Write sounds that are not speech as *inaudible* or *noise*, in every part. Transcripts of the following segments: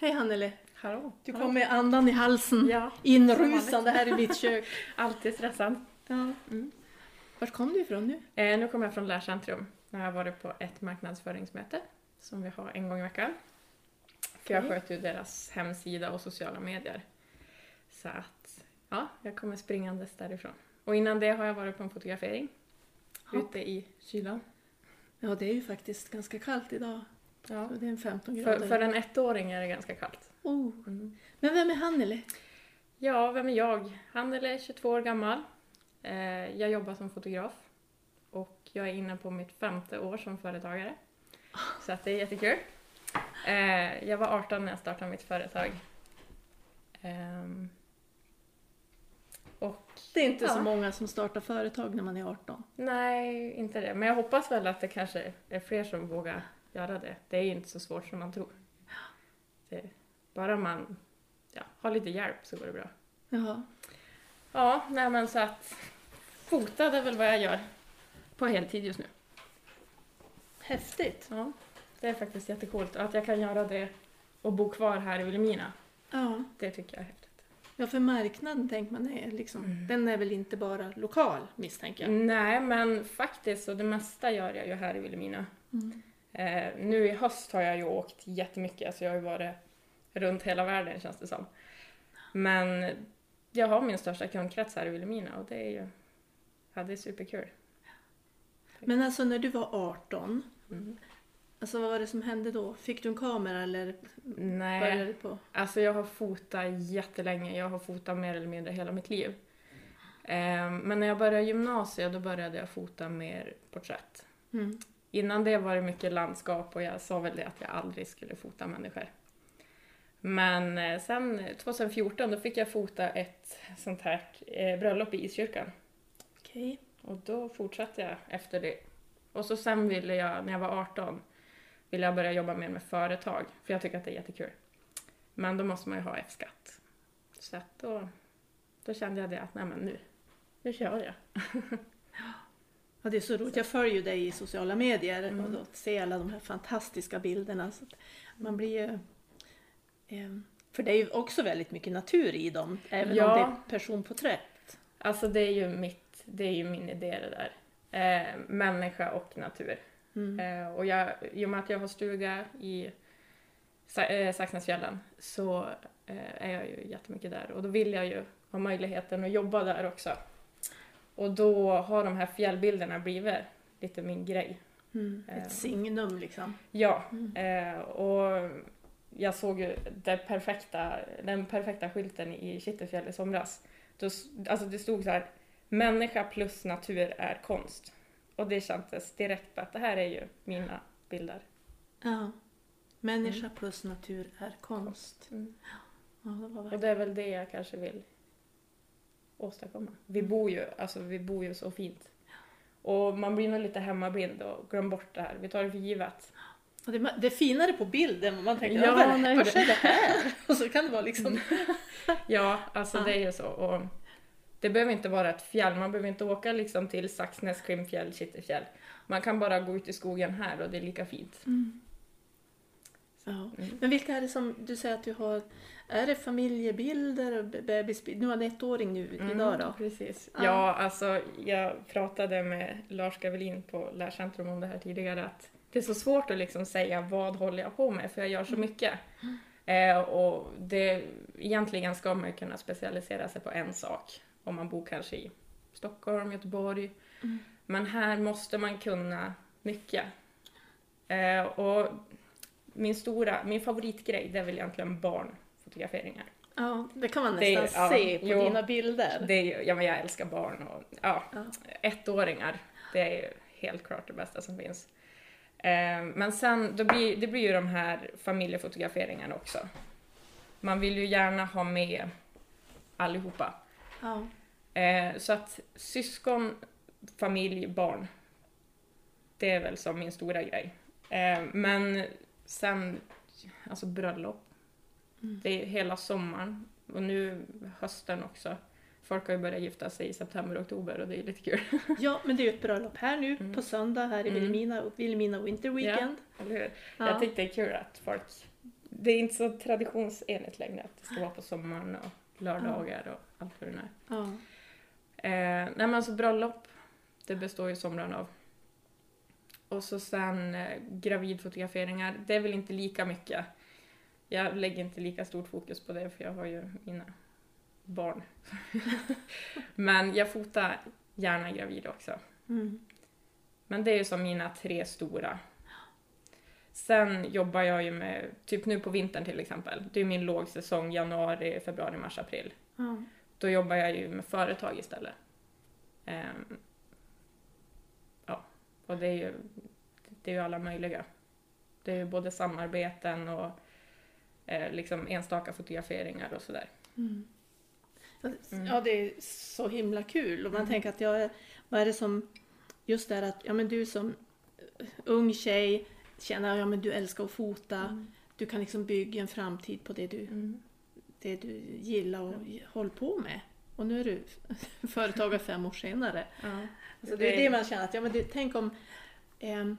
Hej Hannele! Hallå. Du kom med andan i halsen, Ja, inrusande här i mitt kök. *laughs* alltid stressad. Ja. Mm. Vart kom du ifrån nu? Eh, nu kommer jag från Lärcentrum. Nu har jag varit på ett marknadsföringsmöte som vi har en gång i veckan. För jag sköter ju deras hemsida och sociala medier. Så att, ja, jag kommer springandes därifrån. Och innan det har jag varit på en fotografering. Ja. Ute i kylan. Ja, det är ju faktiskt ganska kallt idag. Ja. Så det är en 15 grader. För, för en ettåring är det ganska kallt. Oh. Mm. Men vem är Hannele? Ja, vem är jag? Handel är 22 år gammal. Eh, jag jobbar som fotograf. Och jag är inne på mitt femte år som företagare. *laughs* Så att det är jättekul. Eh, jag var 18 när jag startade mitt företag. Ehm, och Det är inte Ja. så många som startar företag när man är 18. nej, inte det. Men jag hoppas väl att det kanske är fler som vågar göra det. Det är inte så svårt som man tror. Det, bara man ja, har lite hjälp så går det bra. Jaha. Ja, nej men så att fotad är väl vad jag gör på heltid just nu. Häftigt. Ja, det är faktiskt jättecoolt. Och att jag kan göra det och bo kvar här i Vilhelmina, Ja. det tycker jag är häftigt. ja, för marknaden tänker man är liksom, Mm. den är väl inte bara lokal misstänker jag. Nej, men faktiskt, och det mesta gör jag ju här i Vilhelmina. Mm. Eh, nu i höst har jag ju åkt jättemycket, alltså jag har ju varit runt hela världen känns det som. Men jag har min största kundkrets här i Vilhelmina och det är ju, ja det är superkul. Men alltså när du var 18, Mm. alltså vad var det som hände då? Fick du en kamera eller Nej. började du på? Alltså jag har fotat jättelänge, jag har fotat mer eller mindre hela mitt liv. Ehm, Men när jag började gymnasiet då började jag fota mer porträtt. Mm. Innan det var det mycket landskap och jag sa väl det att jag aldrig skulle fota människor. Men eh, sen 2014 då fick jag fota ett sånt här eh, bröllop i Iskyrkan. Okej. Och då fortsatte jag efter det. Och så sen ville jag, när jag var 18, ville jag börja jobba mer med företag. För jag tycker att det är jättekul. Men då måste man ju ha F-skatt. Så att då, då kände jag det att, nej men nu, nu kör jag. *laughs* Ja, det är så roligt. Jag följer ju dig i sociala medier Mm. och då ser alla de här fantastiska bilderna. Så man blir ju... Eh, för det är ju också väldigt mycket natur i dem, även Ja. om det är personporträtt. Alltså det är ju mitt, det är ju min idé det där. Eh, människa och natur. Mm. Eh, och jag, i och med att jag har stuga i Sa- eh, Saxnäsfjällen så eh, är jag ju jättemycket där och då vill jag ju ha möjligheten att jobba där också. Och då har de här fjällbilderna blivit lite min grej. Mm. Eh. Ett signum liksom. Ja, Mm. eh, och jag såg ju perfekta, den perfekta skylten i Kittelfjäll i somras. Då, alltså det stod så här, människa plus natur är konst. Och det kändes direkt på att det här är ju mina bilder. Ja. Människa Mm. plus natur är konst. Ja, det Och det är väl det jag kanske vill åstadkomma. Vi bor ju, alltså vi bor ju så fint. Och man blir nog lite hemmablind och glömmer bort det här. Vi tar det för givet. Det, det är finare på bilden än vad man tänker. Ja, vad, nej, vad det- här? *laughs* Och så kan det vara liksom... *laughs* Ja, alltså Ja. det är ju så. Och det behöver inte vara ett fjäll, man behöver inte åka liksom till Saxnäs, Skinnfjäll, Kittelfjäll. Man kan bara gå ut i skogen här och det är lika fint. Mm. Ja. Mm. Men vilka är det som du säger att du har? Är det familjebilder och be- bebisbilder? Nu har en ettåring nu idag då. Mm, Precis. Ja. Ja. alltså jag pratade med Lars Gavelin på Lärcentrum om det här tidigare att det är så svårt att liksom säga vad håller jag på med för jag gör så mycket. Eh, och det, egentligen ska man ju kunna specialisera sig på en sak om man bor kanske i Stockholm, Göteborg. Mm. Men här måste man kunna mycket. Eh, och min stora, min favoritgrej det är väl egentligen barnfotograferingar. Ja, det kan man Det- nästan ja, se på jo. dina bilder. Det är, ja, men jag älskar barn och ja, Ja. ettåringar. Det är ju helt klart det bästa som finns. Eh, men sen, då blir, det blir ju de här familjefotograferingarna också. Man vill ju gärna ha med allihopa. Ja. Eh, så att syskon, familj, barn. Det är väl som min stora grej. Eh, men sen, alltså bröllop. Mm. Det är hela sommaren och nu hösten också. Folk har ju börjat gifta sig i september och oktober och det är lite kul. *laughs* ja, men det är ju ett bröllop här nu Mm. på söndag här i Mm. Vilhelmina, Vilhelmina Winter Weekend. Eller hur? Ja. Jag tyckte det är kul att folk det är inte så traditionsenligt längre att det ska vara på sommaren och lördagar och allt vad det är. Ja. Eh, nej men alltså bröllop, det består ju somrarna av. Och så sen eh, gravidfotograferingar, det är väl inte lika mycket. Jag lägger inte lika stort fokus på det för jag har ju mina barn. *laughs* men jag fotar gärna gravid också. Mm. Men det är ju som mina tre stora. Sen jobbar jag ju med, typ nu på vintern till exempel, det är min lågsäsong januari, februari, mars, april. Ja. Då jobbar jag ju med företag istället. Ehm, ja, och det är ju, det är ju alla möjliga. Det är ju både samarbeten och eh, liksom enstaka fotograferingar och sådär. Mm. Mm. Ja, det är så himla kul. Och man Mm. tänker att jag, vad är det som, just det här att ja, men du som eh, ung tjej känner ja, men du älskar att fota. Du kan liksom bygga en framtid på det du, Mm. det du gillar och håller på med. Och nu är du *laughs* företagare fem år senare. Ja. Alltså det är det man känner att, ja men det, tänk om ehm,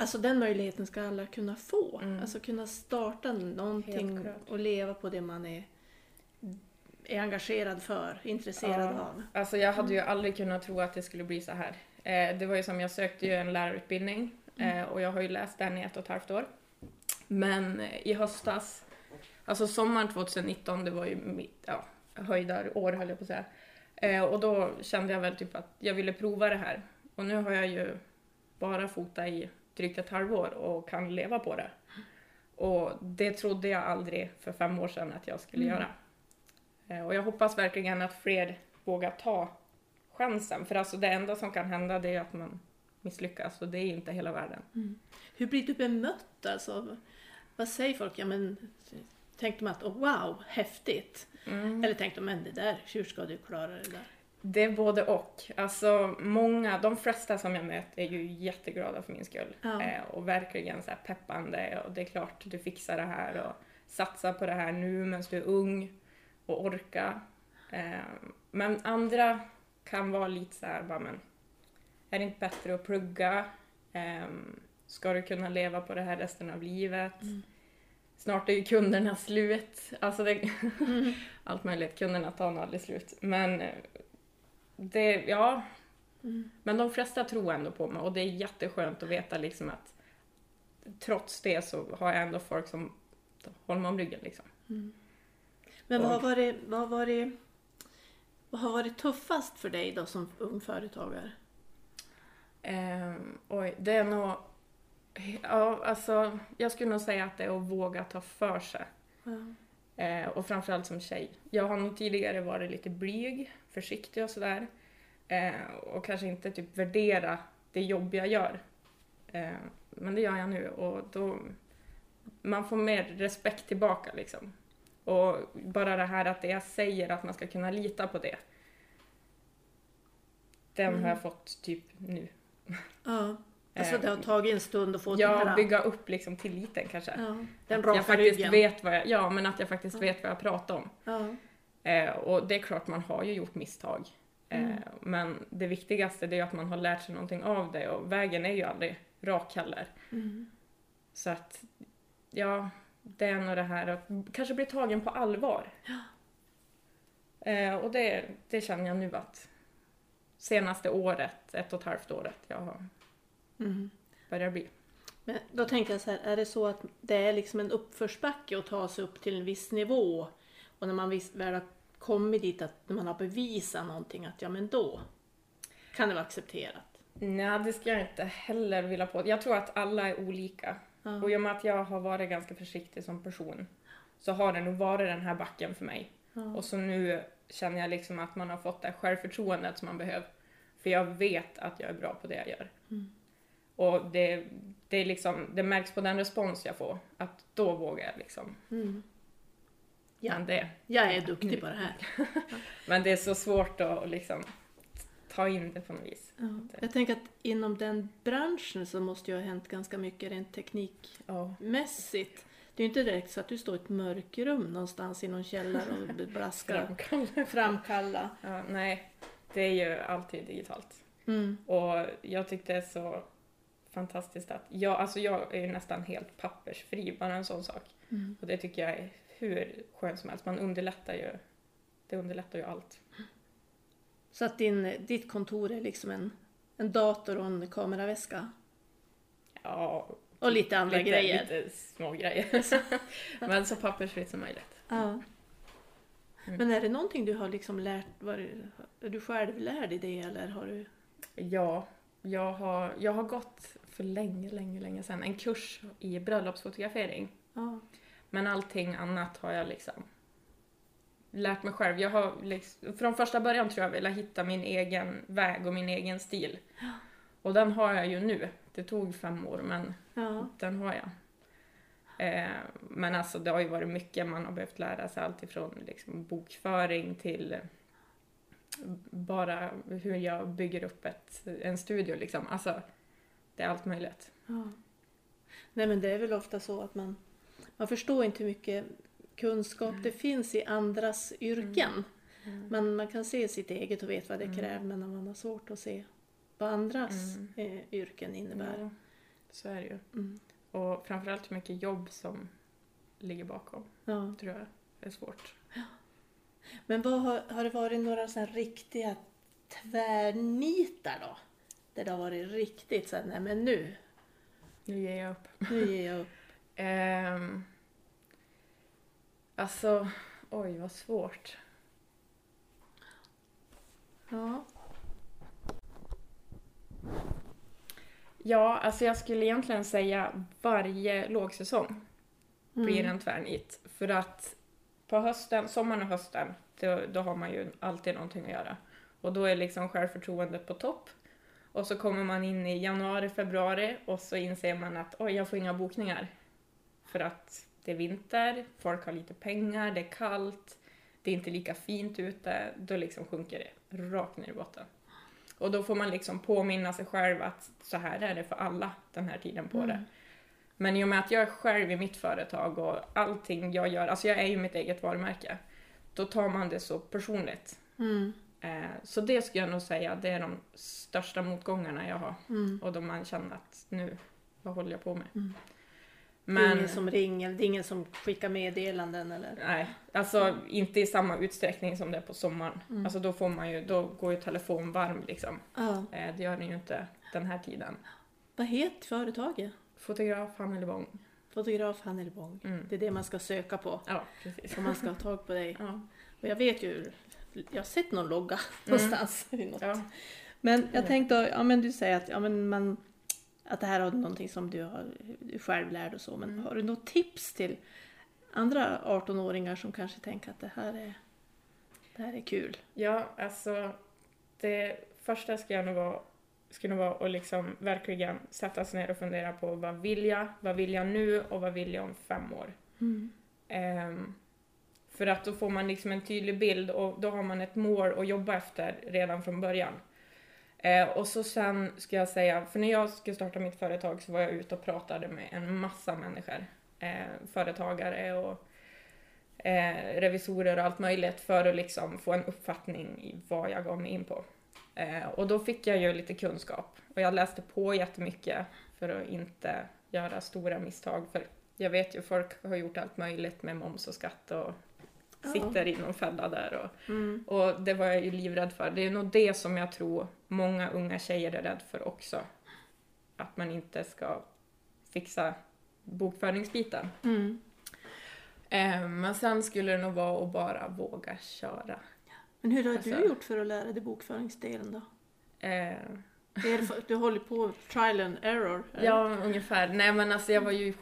Alltså den möjligheten ska alla kunna få. Mm. Alltså kunna starta någonting och leva på det man är, är engagerad för, intresserad Ja. av. Alltså jag hade ju aldrig kunnat tro att det skulle bli så här. Eh, det var ju som, jag sökte ju en lärarutbildning eh, och jag har ju läst den i ett och ett halvt år. Men eh, i höstas, alltså sommaren 2019, det var ju mitt ja, höjdarår höll jag på att säga. Eh, och då kände jag väl typ att jag ville prova det här. Och nu har jag ju bara fotat i drygt ett halvår och kan leva på det. Och det trodde jag aldrig för fem år sedan att jag skulle Mm. göra. Eh, Och jag hoppas verkligen att fler vågar ta chansen. För alltså det enda som kan hända det är att man misslyckas och det är inte hela världen. Hur blir du bemött? Alltså, vad säger folk? Ja, men, tänkte man att oh, wow, häftigt? Eller tänkte de, men det där, hur ska du klara det där? Det är både och. Alltså många, de flesta som jag möter är ju jätteglada för min skull. Ja. Eh, och verkligen så peppande och det är klart du fixar det här och satsa på det här nu medan du är ung och orka. Eh, men andra kan vara lite så här, bara men är det inte bättre att plugga? Eh, ska du kunna leva på det här resten av livet? Mm. Snart är ju kunderna slut. Alltså det, *laughs* allt möjligt. Kunderna tar nog aldrig slut. Men eh, det, ja. Mm. Men de flesta tror ändå på mig och det är jätteskönt att veta liksom att trots det så har jag ändå folk som håller mig om ryggen liksom. Men vad har varit, vad har varit, vad har varit tuffast för dig då som ung företagare? Ehm, oj, det är nog... Ja, alltså jag skulle nog säga att det är att våga ta för sig. Ja. Eh, och framförallt som tjej. Jag har nog tidigare varit lite blyg, försiktig och sådär. Eh, och kanske inte typ värdera det jobb jag gör. Eh, men det gör jag nu och då... Man får mer respekt tillbaka liksom. Och bara det här att det jag säger, att man ska kunna lita på det. Den har jag fått typ nu. ja. Alltså Eh, det har tagit en stund att få till Ja, bygga upp liksom tilliten kanske. ja. Den Att jag faktiskt ryggen. vet vad jag, ja, men att jag faktiskt vet vad jag pratar om. Ja. Eh, och det är klart, man har ju gjort misstag. Eh, Mm. Men det viktigaste det är ju att man har lärt sig någonting av det och vägen är ju aldrig rak heller. Mm. Så att, ja, det är nog det här att kanske bli tagen på allvar. Eh, och det, det känner jag nu att senaste året, ett och ett halvt året, jag har Mm. börjat bli. Men då tänker jag så här, är det så att det är liksom en uppförsbacke att ta sig upp till en viss nivå och när man väl har kommit dit att när man har bevisat någonting att ja men då kan det vara accepterat. Nej, det ska jag inte heller vilja på. Jag tror att alla är olika. Ja. Och i och med att jag har varit ganska försiktig som person så har det nog varit den här backen för mig. Ja. Och så nu känner jag liksom att man har fått det självförtroendet som man behöver. För jag vet att jag är bra på det jag gör. Mm. Och det, det, är liksom, det märks på den respons jag får, att då vågar jag liksom. Mm. Ja. Men, det, Jag är duktig på det här. *laughs* men det är så svårt att liksom ta in det på något vis. Ja. Jag tänker att inom den branschen så måste ju ha hänt ganska mycket rent teknikmässigt. Ja. Det är ju inte direkt så att du står i ett mörkrum någonstans i någon källare och blaskar, Framkalla. framkalla. Ja, nej, det är ju alltid digitalt. Mm. Och jag tyckte så fantastiskt att jag, alltså jag är ju nästan helt pappersfri, bara en sån sak. Mm. Och det tycker jag är hur skönt som helst. Man underlättar ju, det underlättar ju allt. Så att din, ditt kontor är liksom en, en dator och en kameraväska? Ja, Och lite andra lite, grejer? lite små grejer. *laughs* Men så pappersfritt som möjligt. Ja. Mm. Men är det någonting du har liksom lärt, var, är du själv lärd i det eller har du? Ja, jag har, jag har gått för länge, länge, länge sedan en kurs i bröllopsfotografering. Ja. Men allting annat har jag liksom lärt mig själv. Jag har liksom, från första början tror jag velat hitta min egen väg och min egen stil. Och den har jag ju nu. Det tog fem år men ja. den har jag. Eh, men alltså det har ju varit mycket man har behövt lära sig allt ifrån liksom bokföring till bara hur jag bygger upp ett, en studio liksom. Alltså det är allt möjligt. Ja. Nej men det är väl ofta så att man, man förstår inte hur mycket kunskap det finns i andras yrken. Men man kan se sitt eget och vet vad det kräver men man har svårt att se vad andras eh, yrken innebär. Ja, så är det ju. Mm. Och framförallt hur mycket jobb som ligger bakom, Ja. tror jag är svårt. Men vad har, har det varit några sådana riktiga tvärnitar då? Där det har varit riktigt så här, nej men nu, Nu ger jag upp. nu ger jag upp. *laughs* Ehm, alltså, oj vad svårt. Ja. Ja, alltså jag skulle egentligen säga varje lågsäsong blir Mm. en tvärnit. För att på hösten, sommaren och hösten, då, då har man ju alltid någonting att göra. Och då är liksom självförtroendet på topp. Och så kommer man in i januari, februari och så inser man att oj, jag får inga bokningar. För att det är vinter, folk har lite pengar, det är kallt, det är inte lika fint ute. Då liksom sjunker det rakt ner i botten. Och då får man liksom påminna sig själv att så här är det för alla den här tiden på det. Men i och med att jag är själv i mitt företag och allting jag gör, alltså jag är ju mitt eget varumärke, då tar man det så personligt. Mm. Eh, så det skulle jag nog säga, det är de största motgångarna jag har. Mm. Och då man känner att nu, vad håller jag på med? Mm. Det är Men, ingen som ringer, det är ingen som skickar meddelanden eller? nej, alltså inte i samma utsträckning som det är på sommaren. Mm. Alltså då får man ju, då går ju telefon varm liksom. Ja. Eh, det gör den ju inte den här tiden. Vad heter företaget? Fotograf Anneli Bång. Fotograf Hannelbång. Mm. Det är det man ska söka på Ja, precis. om man ska ha tag på dig. *laughs* Ja. Och jag vet ju, jag har sett någon logga någonstans. *laughs* i något. Ja. Men jag Mm. tänkte, ja men du säger att, ja, men man, att det här har någonting som du har du själv lärd och så. Men Mm. har du något tips till andra 18-åringar som kanske tänker att det här är, det här är kul? Ja, alltså det första ska jag nog vara, skulle vara att liksom verkligen sätta sig ner och fundera på vad vill jag, vad vill jag nu och vad vill jag om fem år? Ehm, för att då får man liksom en tydlig bild och då har man ett mål att jobba efter redan från början. Eh, och så sen ska jag säga, för när jag skulle starta mitt företag så var jag ute och pratade med en massa människor. Eh, företagare och eh, revisorer och allt möjligt för att liksom få en uppfattning i vad jag gav mig in på. Eh, och då fick jag ju lite kunskap och jag läste på jättemycket för att inte göra stora misstag. För jag vet ju folk har gjort allt möjligt med moms och skatt och sitter i någon fälla där. Och, Mm. och det var jag ju livrädd för. Det är nog det som jag tror många unga tjejer är rädd för också. Att man inte ska fixa bokföringsbiten. Mm. Eh, men sen skulle det nog vara att bara våga köra. Men hur har Alltså- du gjort för att lära dig bokföringsdelen då? Eh, du håller på trial and error? eller? ja, ungefär. Nej men alltså jag var ju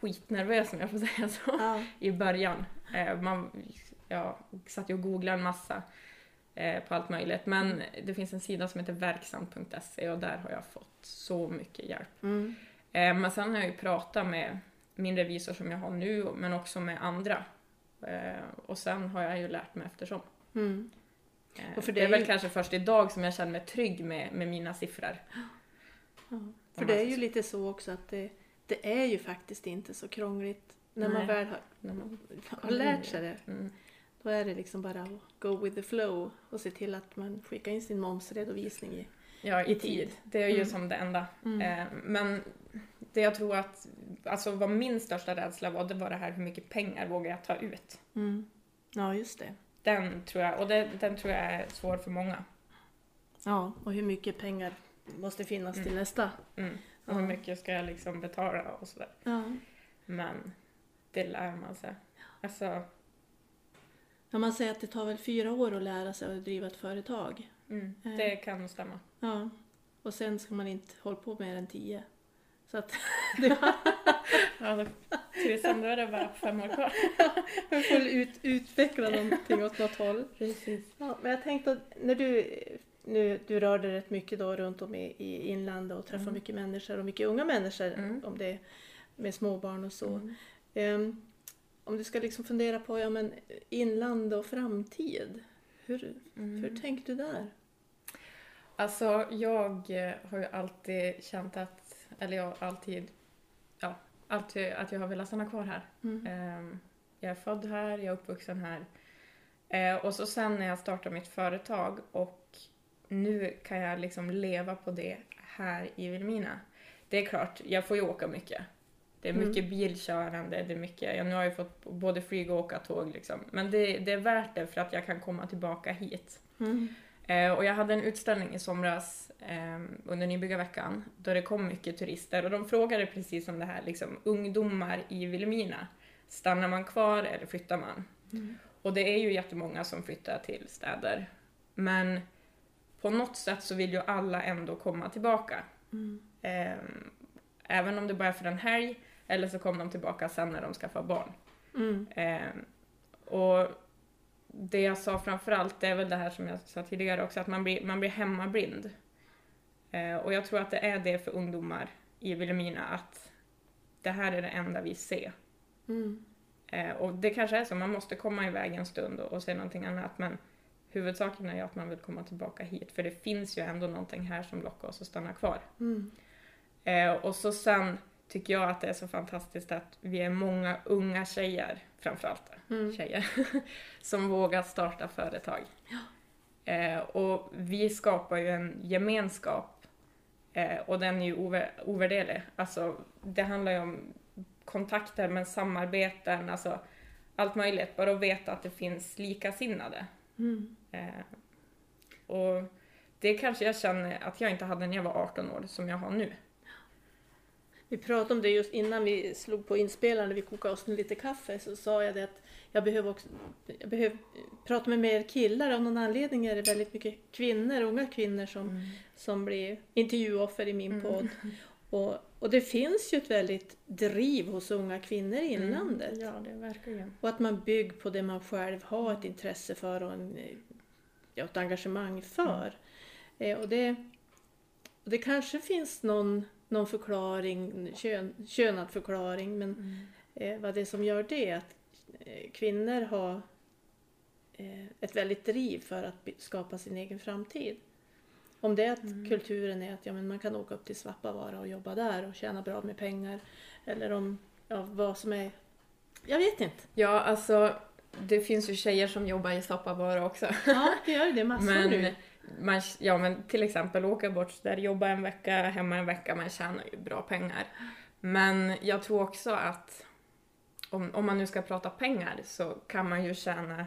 skitnervös om jag får säga så. ja. i början. Eh, man, jag satt ju och googlade en massa eh, på allt möjligt. Men det finns en sida som heter verksamt.se och där har jag fått så mycket hjälp. Mm. Eh, men sen har jag ju pratat med min revisor som jag har nu, men också med andra. Och sen har jag ju lärt mig eftersom. Mm. Och för det det är är väl ju- kanske först idag som jag känner mig trygg med, med mina siffror. Ja. För det är ju lite så också att det, det är ju faktiskt inte så krångligt när man Nej. väl har, När man, har lärt sig det. mm, Då är det liksom bara att go with the flow och se till att man skickar in sin momsredovisning i, Ja, i tid. Det är ju Mm. som det enda. Mm. Eh, men det jag tror att, alltså vad min största rädsla var, det var det här hur mycket pengar vågar jag ta ut? Mm. Ja, just det. Den tror jag, och det, den tror jag är svår för många. Ja, och hur mycket pengar måste finnas till Mm. nästa. Mm. Och hur mycket ska jag liksom betala och sådär. Ja. Men det lär man sig. Alltså, Ja, man säger att det tar väl fyra år att lära sig att driva ett företag. mm, Eh. det kan nog stämma. Ja. Och sen ska man inte hålla på mer än tio. Så att *laughs* det Ja, tusan, då är det bara fem år kvar. *laughs* man får ut, utveckla någonting åt något håll. Precis. Ja, men jag tänkte att när du, nu, du rörde dig rätt mycket då runt om i, i inlandet och träffade Mm. mycket människor och mycket unga människor Mm. om det med småbarn och så. Mm. Ehm, om du ska liksom fundera på ja, men inland och framtid, hur, Mm. hur tänkte du där? Alltså, jag eh, har ju alltid känt att, eller jag har alltid, ja, alltid att jag har velat stanna kvar här. Mm. Ehm, Jag är född här, jag är uppvuxen här. Eh, Och så sen när jag startade mitt företag och nu kan jag liksom leva på det här i Vilhelmina. Det är klart, jag får ju åka mycket. Det är Mm. mycket bilkörande, det är mycket, ja, nu har jag fått både flyga och åka tåg liksom. Men det, det är värt det för att jag kan komma tillbaka hit. Mm. Eh, och jag hade en utställning i somras eh, under nybyggarveckan då det kom mycket turister och de frågade precis om det här, liksom, ungdomar i Vilhelmina, stannar man kvar eller flyttar man? Mm. Och det är ju jättemånga som flyttar till städer. Men på något sätt så vill ju alla ändå komma tillbaka. Mm. Eh, även om det bara är för en helg eller så kommer de tillbaka sen när de skaffar barn. Mm. Eh, och det jag sa framförallt, det är väl det här som jag sa tidigare också, att man blir, man blir hemmablind. Eh, och jag tror att det är det för ungdomar i Vilhelmina, att det här är det enda vi ser. Mm. Eh, och det kanske är så, man måste komma iväg en stund och, och se någonting annat, men huvudsaken är ju att man vill komma tillbaka hit, för det finns ju ändå någonting här som lockar oss att stanna kvar. Mm. Eh, och så sen tycker jag att det är så fantastiskt att vi är många unga tjejer, framförallt Mm. tjejer, *laughs* som vågar starta företag. Eh, och vi skapar ju en gemenskap eh, och den är ju ovärderlig. Alltså, det handlar ju om kontakter men samarbeten, alltså allt möjligt. Bara att veta att det finns likasinnade. Mm. Eh, och det kanske jag känner att jag inte hade när jag var 18 år, som jag har nu. Vi pratade om det just innan vi slog på inspelaren vi kokade oss lite kaffe så sa jag det att jag behöver, också, jag behöver prata med mer killar. Av någon anledning är det väldigt mycket kvinnor, unga kvinnor som, som blir intervjuoffer i min Mm. podd. *laughs* Och, och det finns ju ett väldigt driv hos unga kvinnor i inlandet. Mm. Ja, det ju. Och att man bygger på det man själv har ett intresse för och en, ja, ett engagemang för. Eh, och det, och det kanske finns någon, någon förklaring, kön, könad förklaring, men eh, vad det är som gör det är att eh, kvinnor har eh, ett väldigt driv för att skapa sin egen framtid. Om det är att Mm. kulturen är att ja, men man kan åka upp till Svappavaara och jobba där och tjäna bra med pengar. Eller om ja, vad som är... Jag vet inte. Ja, alltså det finns ju tjejer som jobbar i Svappavaara också. Ja, det gör det massor *laughs* Men, nu. Man, ja, men till exempel åka bort där, jobba en vecka, hemma en vecka, man tjänar ju bra pengar. Men jag tror också att om, om man nu ska prata pengar så kan man ju tjäna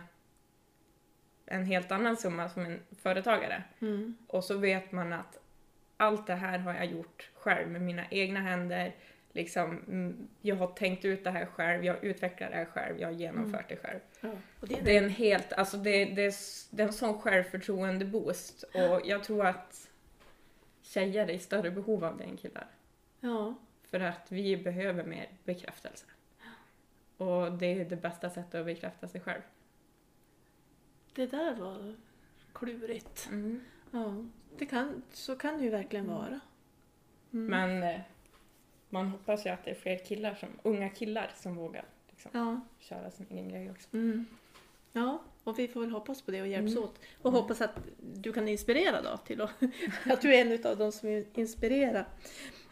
en helt annan summa som en företagare. Mm. Och så vet man att allt det här har jag gjort själv med mina egna händer. Liksom, mm, jag har tänkt ut det här själv, jag utvecklar det här själv, jag har genomfört det själv. Ja, och det är Det är en helt, alltså det, det, är, det är en sån självförtroende-boost och jag tror att tjejer är i större behov av det än killar. Ja, För att vi behöver mer bekräftelse. Och det är det bästa sättet att bekräfta sig själv. det där var klurigt. Ja, det kan, så kan det ju verkligen Mm. vara. Mm. Men eh, man hoppas ju att det är fler killar, som, unga killar som vågar liksom, Ja, köra sin egen grej också. mm. ja, och vi får väl hoppas på det och hjälps Mm. åt. Och hoppas att du kan inspirera då till att, *laughs* att du är en av de som inspirerar.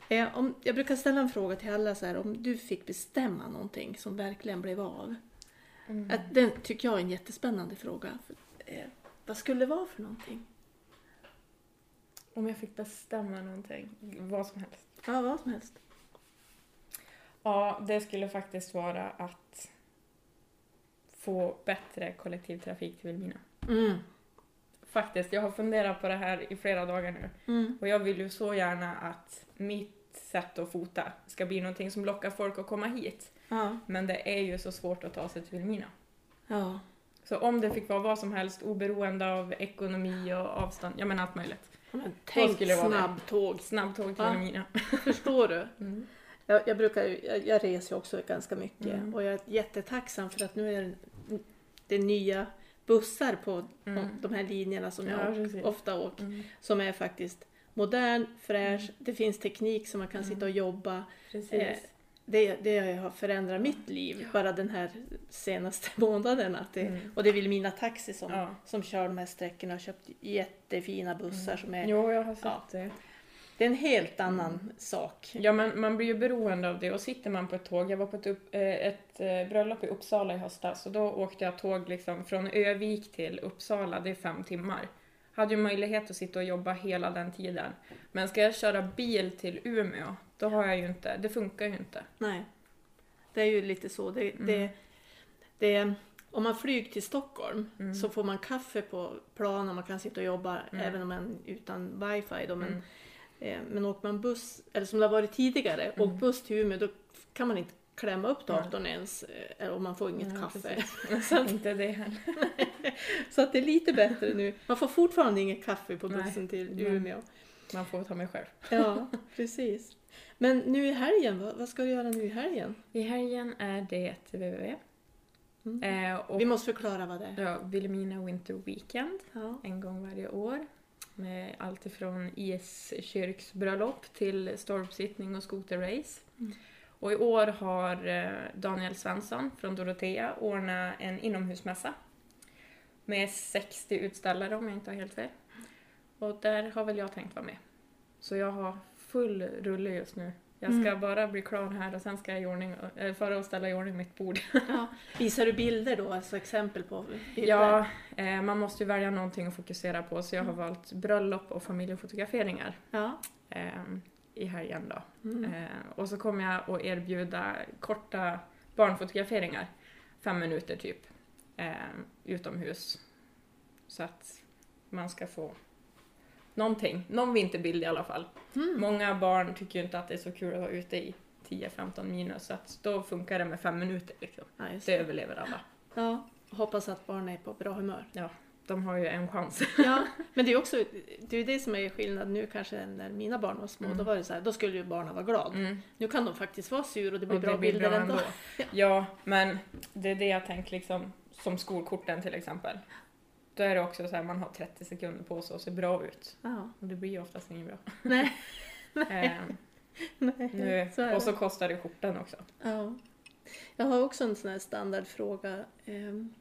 Eh, om, jag brukar ställa en fråga till alla så här, om du fick bestämma någonting som verkligen blev av. Mm. Att, den tycker jag är en jättespännande fråga. För, eh, vad skulle det vara för någonting? Om jag fick bestämma någonting, vad som helst. Ja, vad som helst. Ja, det skulle faktiskt vara att få bättre kollektivtrafik till Vilhelmina. Mm. Faktiskt, jag har funderat på det här i flera dagar nu. Mm. Och jag vill ju så gärna att mitt sätt att fota ska bli någonting som lockar folk att komma hit. Ja. Men det är ju så svårt att ta sig till Vilhelmina. Ja. Så om det fick vara vad som helst, oberoende av ekonomi och avstånd, ja men allt möjligt. Men tänk snabbtåg. Snabbtåg till. Vilhelmina. Förstår du? *laughs* Mm. Jag, jag, brukar, jag, jag reser också ganska mycket Mm. och jag är jättetacksam för att nu är det, nya bussar på Mm. de här linjerna som Ja, jag precis. ofta åker. Mm. Som är faktiskt modern, fräsch, det finns teknik som man kan Mm. sitta och jobba. Precis. Eh, Det, det har förändrat mitt liv bara den här senaste *laughs* månaden. Att det, Mm. Och det är Vilhelmina Taxi som, Ja. som kör de här sträckorna och köpt jättefina bussar som är... Jo, jag har sett Ja. det. Det är en helt annan sak. Ja, men man blir ju beroende av det och sitter man på ett tåg, jag var på ett, upp, eh, ett eh, bröllop i Uppsala i höstas och då åkte jag tåg liksom från Övik till Uppsala, det är fem timmar. Hade ju möjlighet att sitta och jobba hela den tiden. Men ska jag köra bil till Umeå, då har jag ju inte, det funkar ju inte. Nej. Det är ju lite så. Det, Mm. det, det, om man flyger till Stockholm Mm. så får man kaffe på plan och man kan sitta och jobba Mm. även om man utan wifi. Då, men, Mm. Men åker man buss, eller som det har varit tidigare, Mm. åk buss till Umeå då kan man inte klämma upp Nej. datorn ens eh, och man får inget Nej, kaffe. *laughs* Så att inte det heller. *laughs* Så att det är lite bättre nu. Man får fortfarande inget kaffe på Nej. bussen till Nej. Umeå. Man får ta mig själv. *laughs* Ja, precis. Men nu i helgen, vad, vad ska du göra nu i helgen? I helgen är det www. Mm. Eh, Vi måste förklara vad det är. ja, Vilhelmina Winter Weekend. Ja. en gång varje år. Med allt ifrån iskyrksbröllop till stormsittning och skoterrace. Mm. Och i år har eh, Daniel Svensson från Dorotea ordnat en inomhusmässa. Med 60 utställare om jag inte har helt fel. Och där har väl jag tänkt vara med. Så jag har full rulle just nu. Jag ska Mm. bara bli klar här och sen ska jag i ordning, äh, föra och ställa i ordning mitt bord. *laughs* Ja. Visar du bilder då, alltså exempel på bilder? Ja, eh, man måste ju välja någonting att fokusera på så jag har valt bröllop och familjefotograferingar Ja. eh, i helgen då. Mm. Eh, och så kommer jag att erbjuda korta barnfotograferingar, fem minuter typ, eh, utomhus. Så att man ska få någonting, någon vinterbild i alla fall. Mm. Många barn tycker ju inte att det är så kul att vara ute i 10-15 minus så att då funkar det med fem minuter liksom. Ja, Det det. överlever alla. ja. Hoppas att barnen är på bra humör. De har ju en chans. *laughs* Ja, *laughs* men det är också det är det som är skillnad nu kanske när mina barn var små. Mm. Då var det så här, då skulle ju barnen vara glada. Mm. Nu kan de faktiskt vara sur och det blir Och bra det blir bilder bra ändå. ändå. *laughs* Ja, men det är det jag tänker liksom, som skolkorten till exempel. Då är det också så här, man har 30 sekunder på sig att se bra ut. Ja. Och det blir ju oftast inget bra. Nej, *laughs* Ehm, nej. nu, så och så kostar det skjortan också. Ja. Jag har också en sån här standardfråga. Ehm,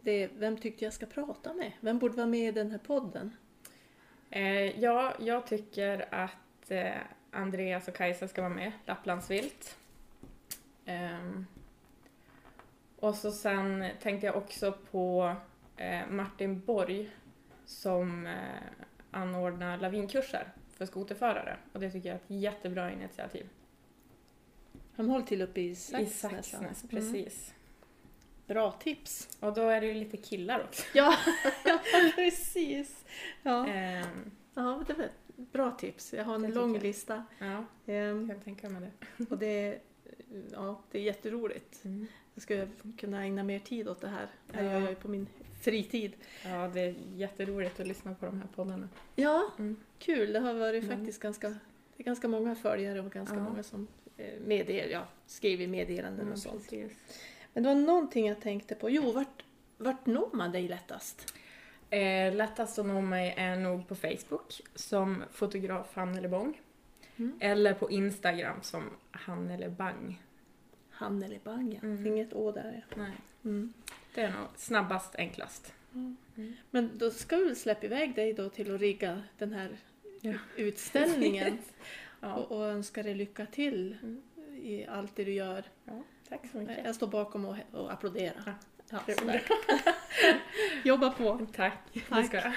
Det är, vem tyckte jag ska prata med? Vem borde vara med i den här podden? Eh, ja, jag tycker att eh, Andreas och Kajsa ska vara med, Lapplandsvilt. Ehm, och så sen tänkte jag också på Martin Borg som eh, anordnar lavinkurser för skoterförare. Och det tycker jag är ett jättebra initiativ. Han håller till uppe i Saxnäs. I Saxnäs, alltså. precis. Bra tips. Och då är det ju lite killar också. *laughs* Ja, ja precis. Ja. Ehm, ja, det var ett bra tips. Jag har en lång lista. ja, Ehm, jag kan tänka mig det. *laughs* och det ja, det är jätteroligt. Mm. Jag skulle kunna ägna mer tid åt det här. Det Ja. gör jag ju på min fritid. Ja, det är jätteroligt att lyssna på de här poddarna. Ja, Mm. kul. Det har varit Mm. faktiskt ganska, det är ganska många följare och ganska Ja. många som eh, meddel, ja, skriver meddelanden och sånt. precis. Men det var någonting jag tänkte på. Jo, vart, vart når man dig lättast? Eh, lättast att nå mig är nog på Facebook som fotograf Hannele Bång. Mm. Eller på Instagram som Hannele Bang. Hannele Bang, ja. Mm. Inget å där. ja. Nej, Mm. Det är nog snabbast, enklast. Men då ska vi släppa iväg dig då till att rigga den här Ja. utställningen *laughs* Ja. och, och önska dig lycka till Mm. i allt det du gör. ja, tack så mycket. Jag står bakom och, och applåderar. Ja. *laughs* Jobba på! Tack, det Tack. ska jag.